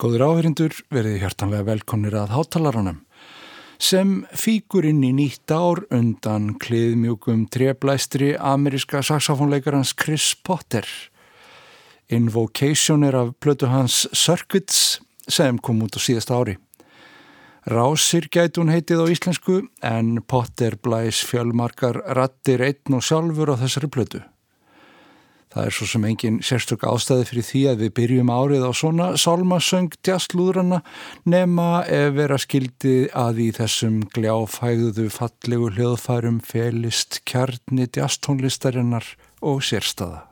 Góður áherindur verið hjartanlega velkonir að hátalarunum. Sem fíkur inn í nýtt ár undan kliðmjúkum treblæstri ameríska saxofónleikarans Chris Potter. Invocation er af plötu hans Circuits sem kom út á síðasta ári. Rásir gæti hún heitið á íslensku en Potter blæs fjölmarkar rattir einn og sjálfur á þessari plötu. Það er svo sem engin sérstök ástæði fyrir því að við byrjum árið á svona sálmasöng tjastlúðrana nema ef vera skildi að í þessum gljáfægðu fallegu hljóðfærum felist kjarni tjasttónlistarinnar og sérstaða.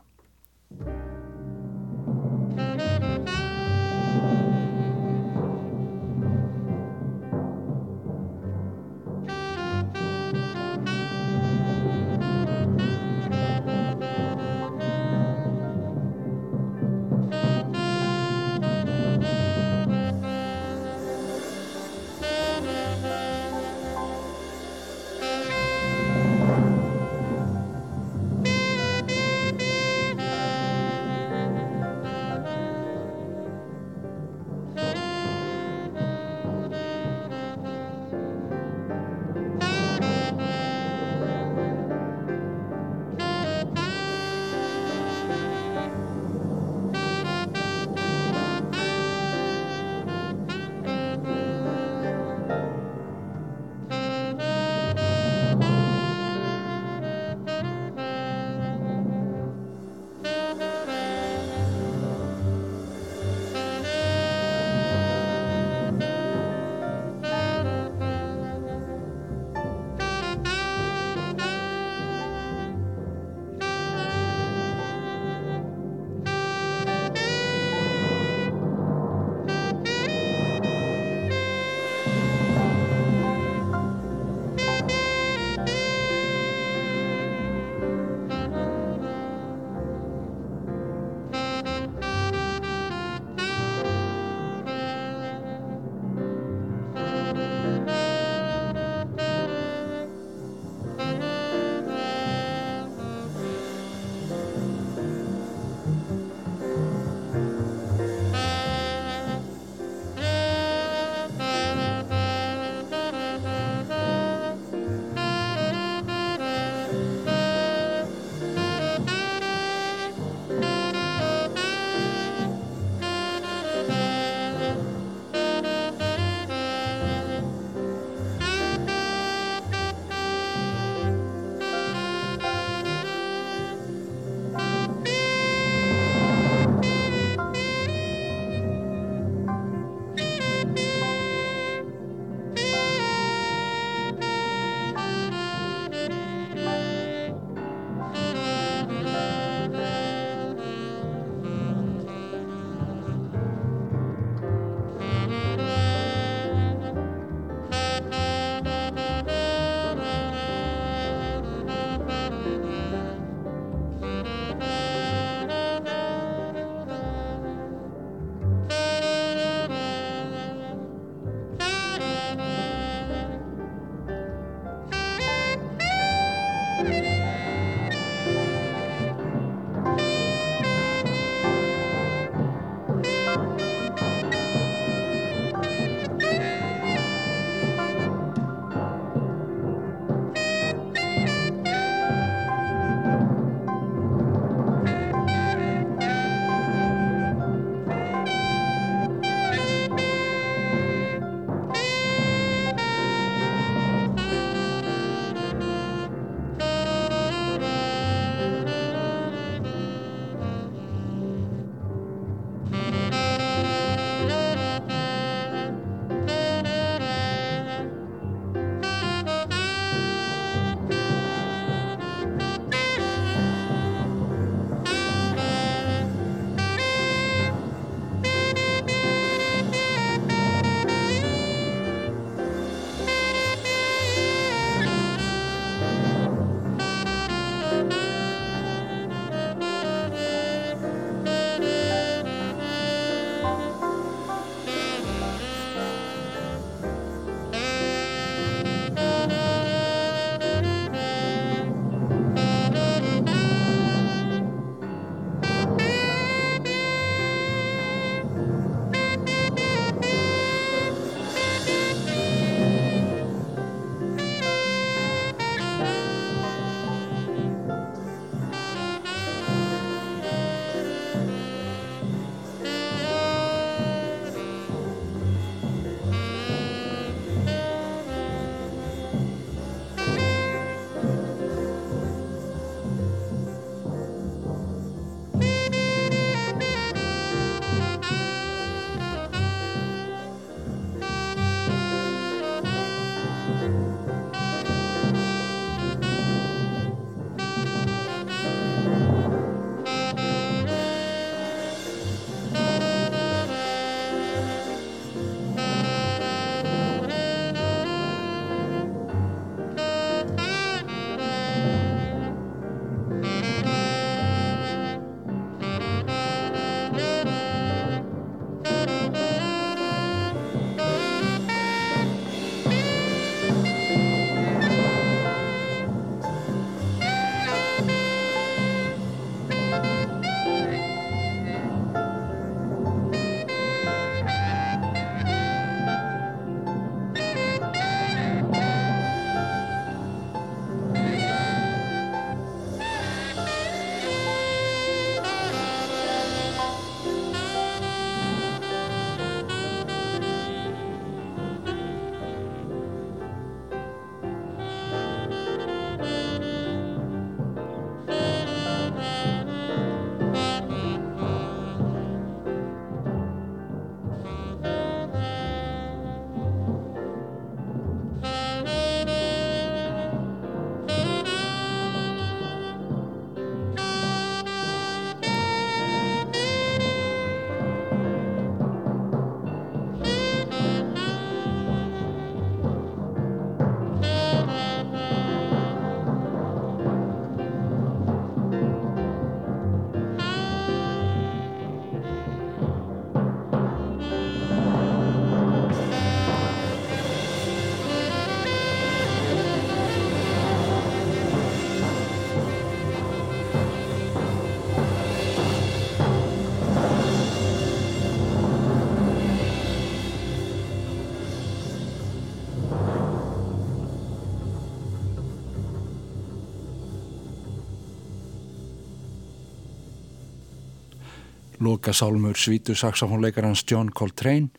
Loka Sálmur svítu saxofónleikarans John Coltrane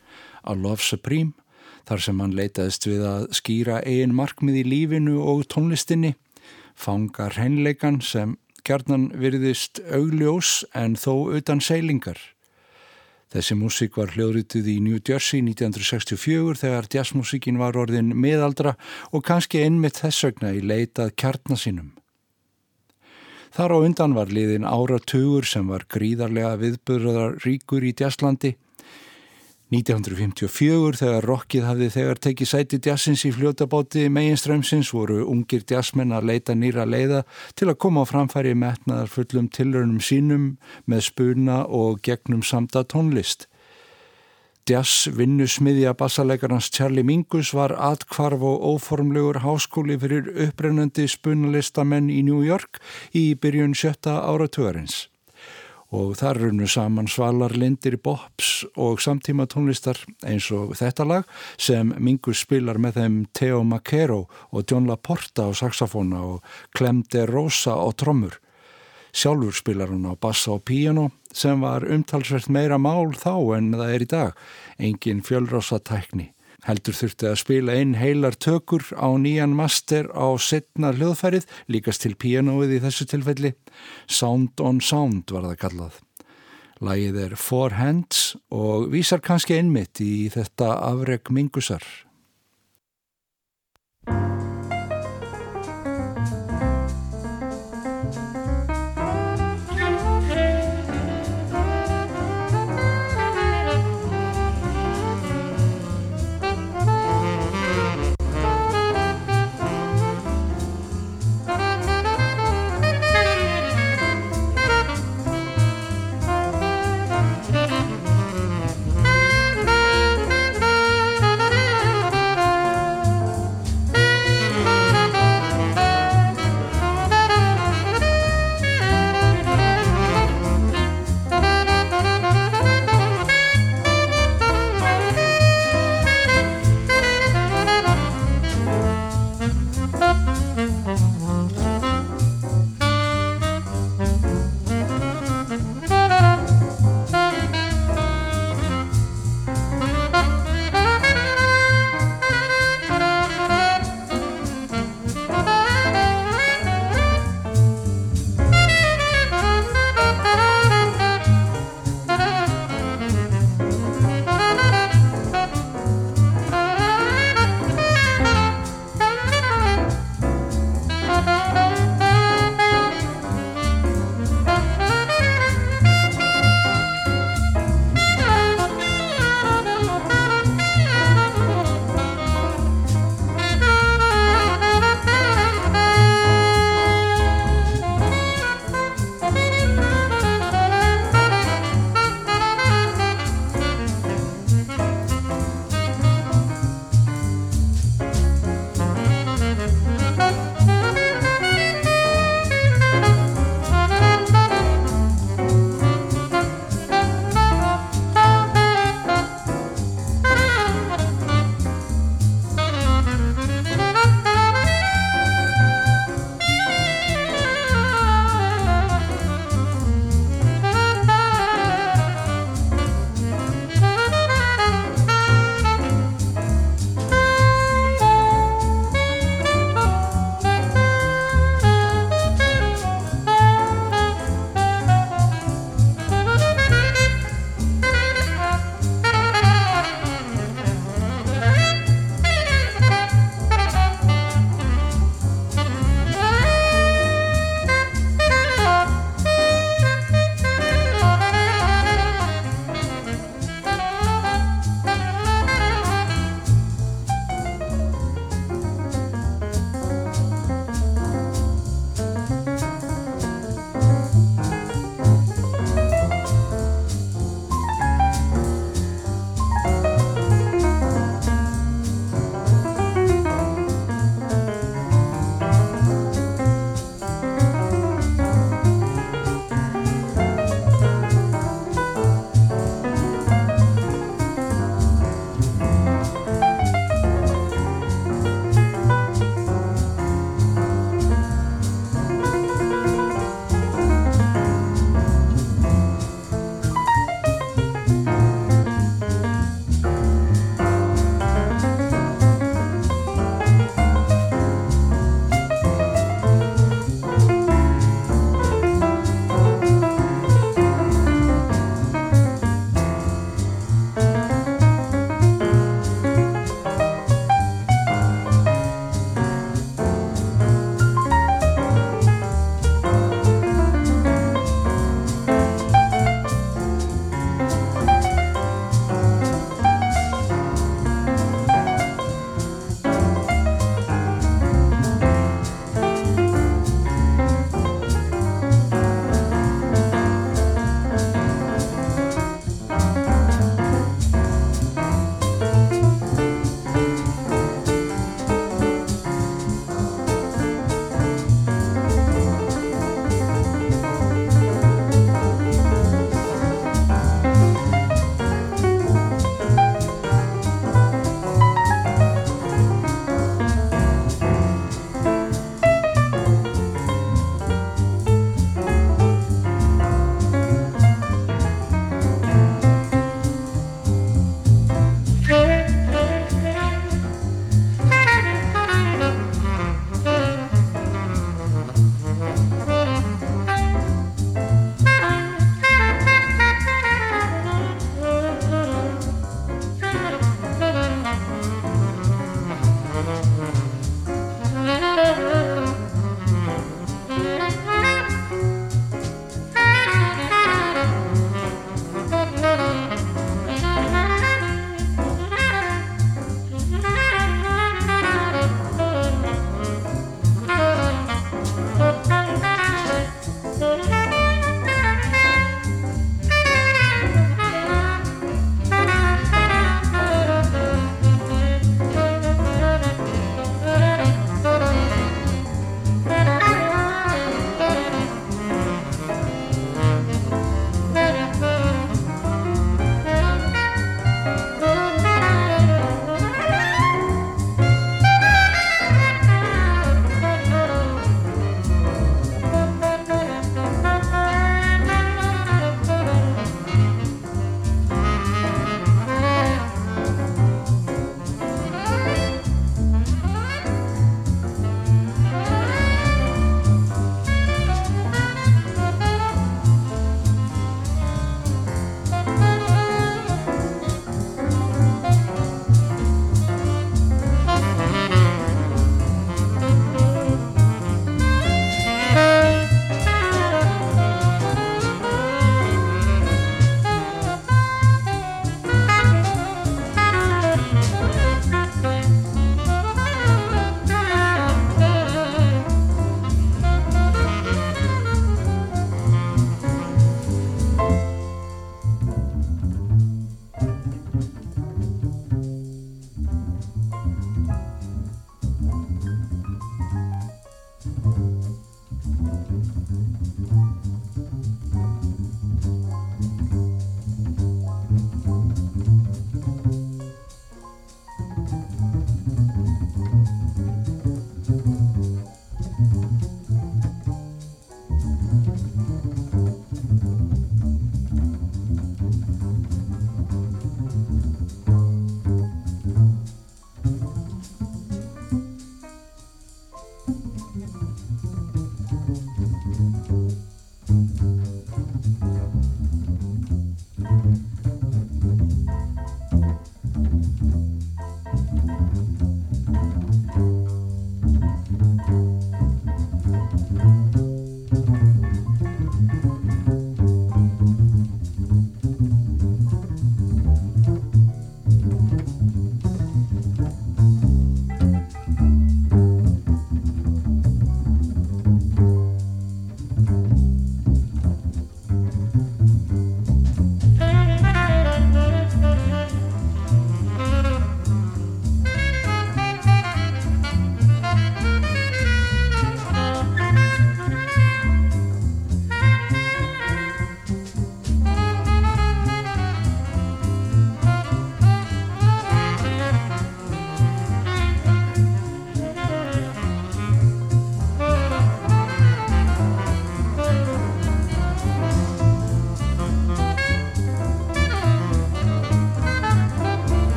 á Love Supreme þar sem hann leitaðist við að skýra eigin markmið í lífinu og tónlistinni, fanga hreinleikan sem gerðnan virðist augljós en þó utan seilingar. Þessi músík var hljóðrituð í New Jersey 1964 þegar jazzmúsíkin var orðin miðaldra og kannski einmitt þess vegna í leitað kjarnasinum. Þar á undan var liðin áratugur sem var gríðarlega viðbörðar ríkur í jazzlandi 1954 þegar rockið hafði þegar tekið sæti jazzins í fljótabáti meginströmsins voru ungir jazzmenn að leita nýra leiða til að koma á framfæri metnaðar fullum tilraunum sínum með spuna og gegnum samta tónlist. Jazz vinnusmiðja bassalegarnas Charlie Mingus var atkvarf og óformlegur háskóli fyrir upprennandi spunalistamenn í New York í byrjun sjötta áratugurins og þar runnu saman svalar lindir bops og samtíma tónlistar eins og þetta lag sem Mingus spilar með þeim Theo Macero og John Laporta á saxofóna og Clem de Rosa á trommur. Sjálfur spilar hún á bassa og piano sem var umtalsvert meira mál þá en það er í dag, engin fjölrosa tækni heldur þurfti að spila inn heilar tökur á nýjan master á setna hljóðfærið, líkast til pianoið í þessu tilfelli. Sound on Sound var það kallað. Lægið er Four Hands og vísar kannski einmitt í þetta afreg mingusar. thank you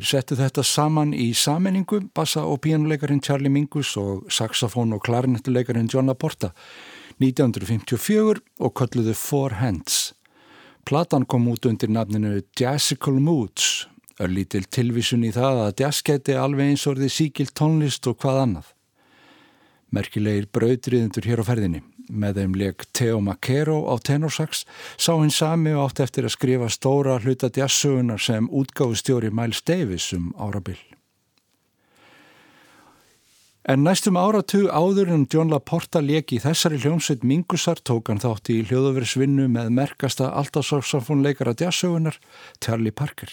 Þeir settu þetta saman í sammenningu, bassa- og pínuleikarin Charlie Mingus og saxofón- og klarinettuleikarin John Laporta 1954 og kölluðu Four Hands. Platan kom út undir nafninu Jazzical Moods, örlítil tilvísun í það að jazz geti alveg eins orði síkilt tónlist og hvað annað. Merkilegir brautriðendur hér á ferðinni. Með þeim leik Theo Macero á tenorsax sá hinn sami og átt eftir að skrifa stóra hluta jazzsögunar sem útgáfustjóri Miles Davis um árabill. En næstum áratug áður en John Laporta leik í þessari hljómsveit Mingusar tók hann þátt í hljóðuverisvinnu með merkasta alltafsáfsamfónleikara jazzsögunar Charlie Parker.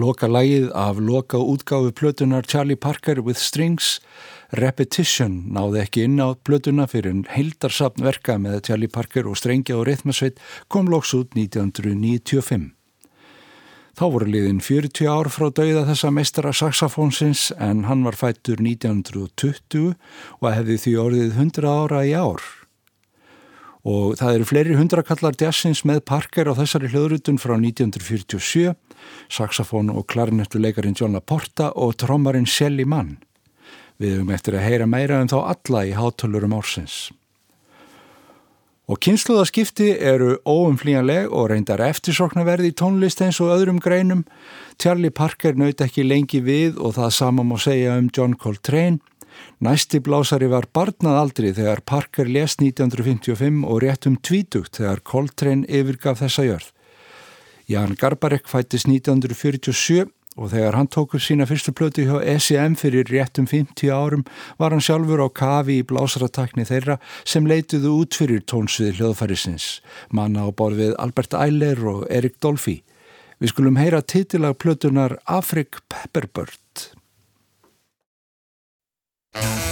Loka lagið af loka útgáfi plötunar Charlie Parker with Strings Repetition náði ekki inn á plötuna fyrir en heildarsapn verka með Charlie Parker og strengja og rithmasveit kom loks út 1995. Þá voru liðin 40 ár frá dauða þessa meistara saxofónsins en hann var fættur 1920 og hefði því orðið 100 ára í ár og það eru fleiri hundrakallar jazzins með Parker á þessari hljóðrutun frá 1947, saxofón og klarinettuleikarin John Laporta og trommarinn Shelly Mann. Við höfum eftir að heyra meira um þá alla í hátölurum ársins. Og kynsluðaskipti eru óumflíjanleg og reyndar eftirsoknaverði í tónlist eins og öðrum greinum. Charlie Parker naut ekki lengi við og það sama má segja um John Coltrane Næsti blásari var barnað aldri þegar Parker lést 1955 og rétt um tvítugt þegar Coltrane yfirgaf þessa jörð. Jan Garbarek fættist 1947 og þegar hann tók upp sína fyrstu plötu hjá SEM fyrir rétt um 50 árum var hann sjálfur á kafi í blásaratakni þeirra sem leituðu út fyrir tónsvið hljóðfærisins, manna á borð við Albert Eiler og Erik Dolphy. Við skulum heyra titilag plötunar Afrik Pepperbird. Oh.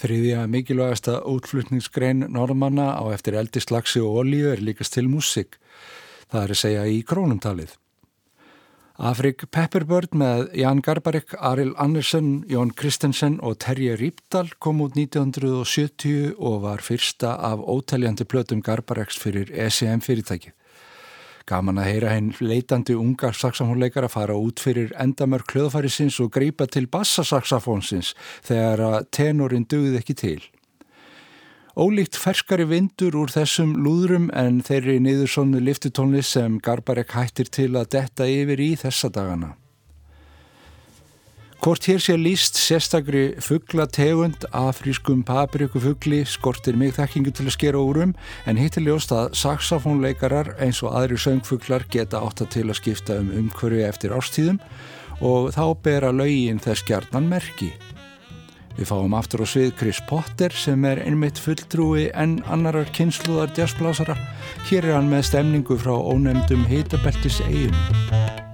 Þriðja mikilvægasta útflutningsgrein norðmanna á eftir eldislagsi og olíu er líkast til músik. Það er að segja í krónumtalið. Afrik Pepperbird með Jan Garbarek, Aril Andersen, Jón Kristensen og Terje Rípdal kom út 1970 og var fyrsta af óteljandi plötum Garbareks fyrir ECM fyrirtækið. Gaman að heyra henn leitandi ungar saxofónleikar að fara út fyrir endamörk hljóðfærisins og greipa til bassasaxofónsins þegar að tenorinn dögði ekki til. Ólíkt ferskari vindur úr þessum lúðrum en þeirri niður svonu liftutónli sem Garbarek hættir til að detta yfir í þessa dagana. Hvort hér sé líst sérstakri fugglategund afrískum paprikufugli skortir mig þekkingu til að skera úrum en hittir ljóst að saxofónleikarar eins og aðri söngfuglar geta átta til að skipta um umhverfi eftir ástíðum og þá bera laugin þess gjarnan merki. Við fáum aftur á svið Chris Potter sem er einmitt fulltrúi en annarar kynsluðar jazzblásara. Hér er hann með stemningu frá ónefndum hitabeltis eigum.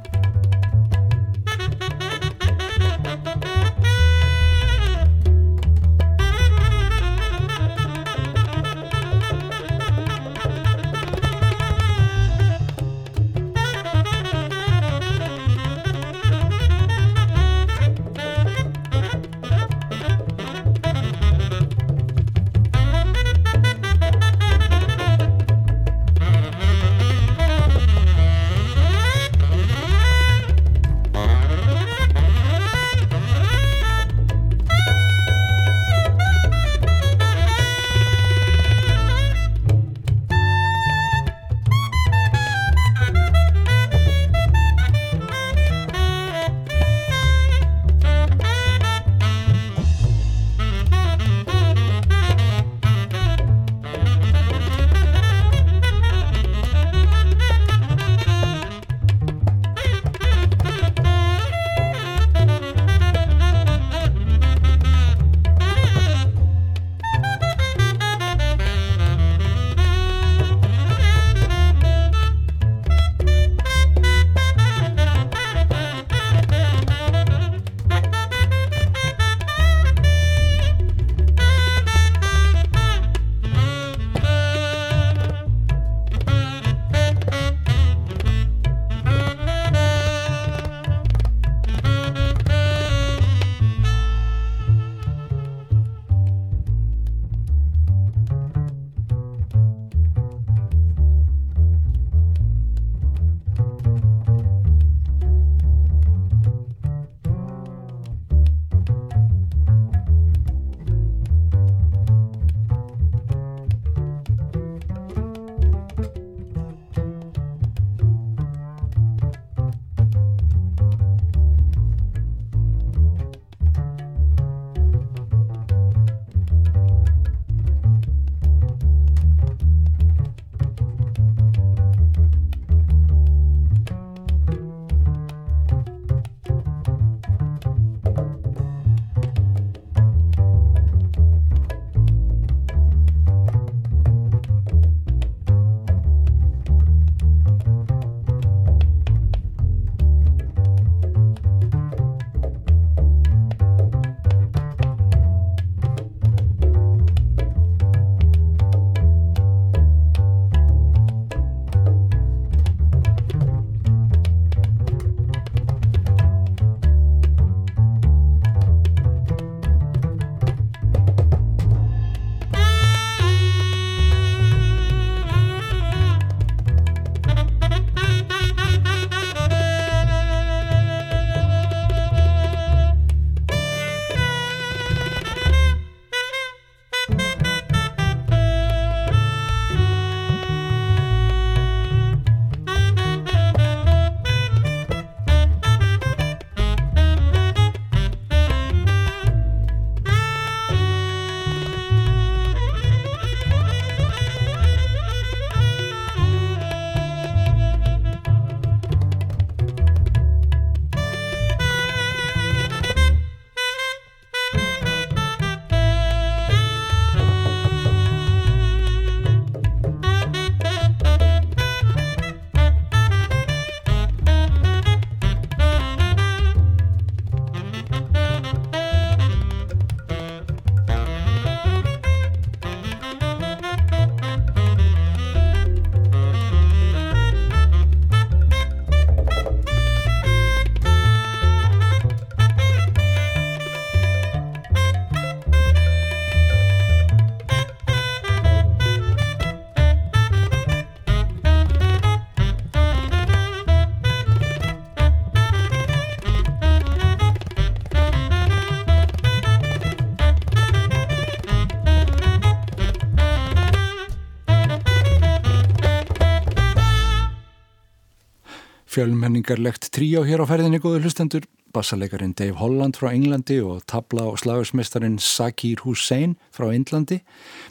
Fjölmenningarlegt tríó hér á ferðinni góður hlustendur, bassalegarin Dave Holland frá Englandi og tabla og slagsmestarin Zakir Hussein frá Indlandi.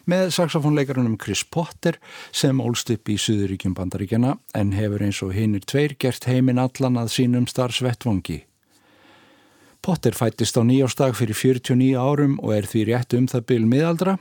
Með saxofónleikarunum Chris Potter sem ólst upp í Suðuríkjum bandaríkjana en hefur eins og hinnir tveir gert heiminn allan að sínum starfsvettvangi. Potter fættist á nýjástag fyrir 49 árum og er því rétt um það byrj miðaldra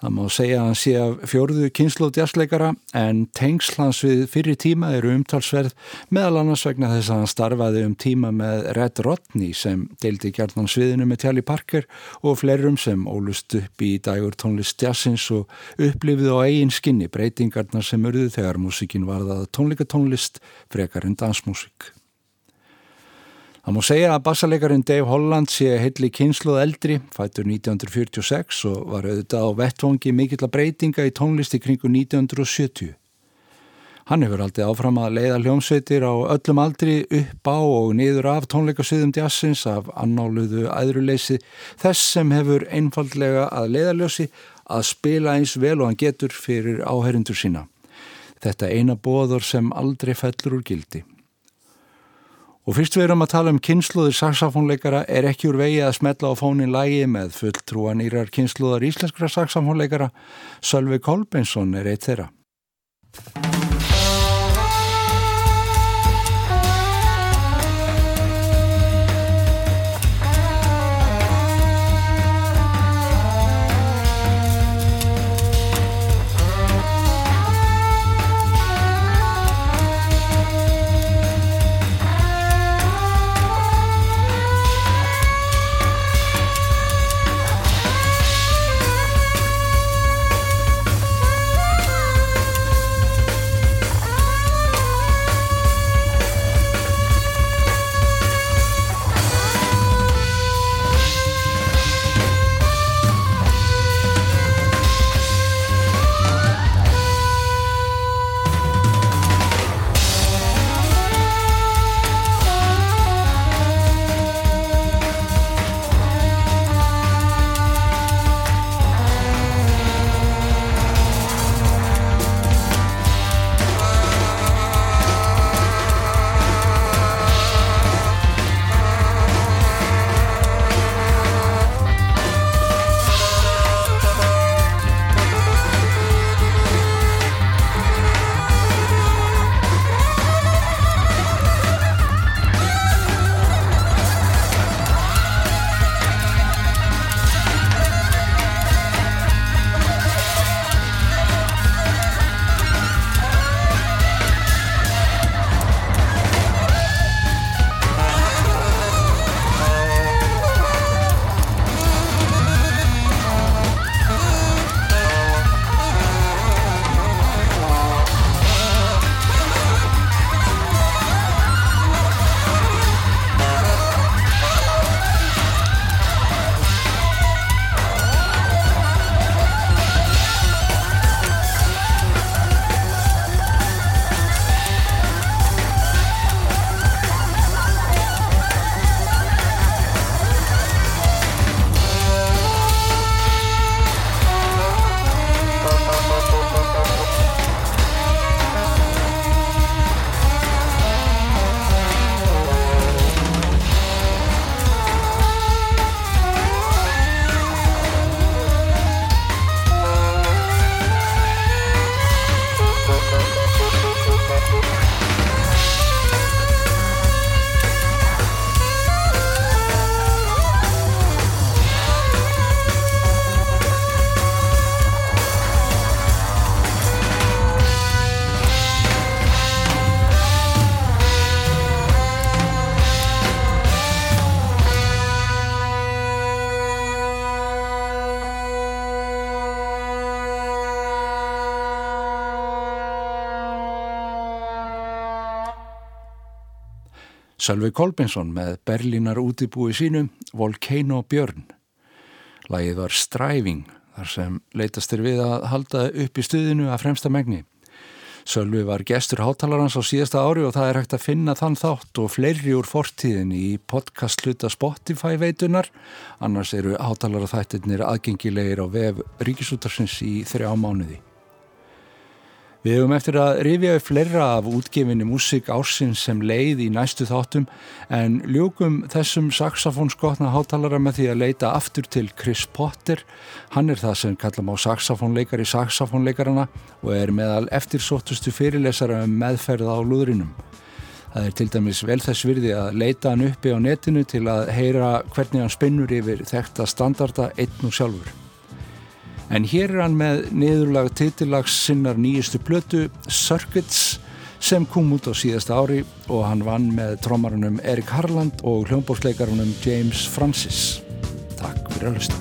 Það má segja að hann sé af fjóruðu kynnslóð jazzleikara en tengslans við fyrir tíma eru umtalsverð meðal annars vegna þess að hann starfaði um tíma með Red Rodney sem deildi gjarnan sviðinu með Tjali Parker og flerum sem ólust upp í dagur tónlist jazzins og upplifið á eigin skinni breytingarnar sem urðu þegar músikin varðað tónlikatónlist frekar en dansmúsik. Það má segja að bassalegarin Dave Holland sé heilli kynsluð eldri, fættur 1946 og var auðvitað á vettvangi mikill að breytinga í tónlisti kringu 1970. Hann hefur aldrei áfram að leiða hljómsveitir á öllum aldri upp á og niður af tónleikasviðum jazzins af annáluðu æðruleysi þess sem hefur einfallega að leiðaljósi að spila eins vel og hann getur fyrir áherindur sína. Þetta eina bóður sem aldrei fellur úr gildi. Og fyrst við erum að tala um kynsluður saxafónleikara er ekki úr vegi að smetla á fónin lægi með fulltrúan írar kynsluðar íslenskra saxafónleikara. Sölvi Kolbensson er eitt þeirra. Sölvi Kolbinsson með Berlínar útibúi sínu Volcano Björn. Lægið var Striving þar sem leytast er við að halda upp í stuðinu að fremsta megni. Sölvi var gestur hátalarans á síðasta ári og það er hægt að finna þann þátt og fleiri úr fortíðin í podcast hluta Spotify veitunar. Annars eru hátalara þættirnir aðgengilegir á vef Ríkisútarsins í þrjá mánuði. Við hefum eftir að rifja upp fleira af útgefinni músík ársins sem leið í næstu þáttum en ljúkum þessum saxofónskotna hátalara með því að leita aftur til Chris Potter. Hann er það sem kallam á saxofónleikari saxofónleikarana og er meðal eftirsóttustu fyrirlesara um meðferð á lúðrinum. Það er til dæmis vel þess virði að leita hann uppi á netinu til að heyra hvernig hann spinnur yfir þekta standarda einn og sjálfur. En hér er hann með niðurlag titillags sinnar nýjustu blötu Circuits sem kom út á síðasta ári og hann vann með trómarunum Erik Harland og hljómbórsleikarunum James Francis. Takk fyrir að hlusta.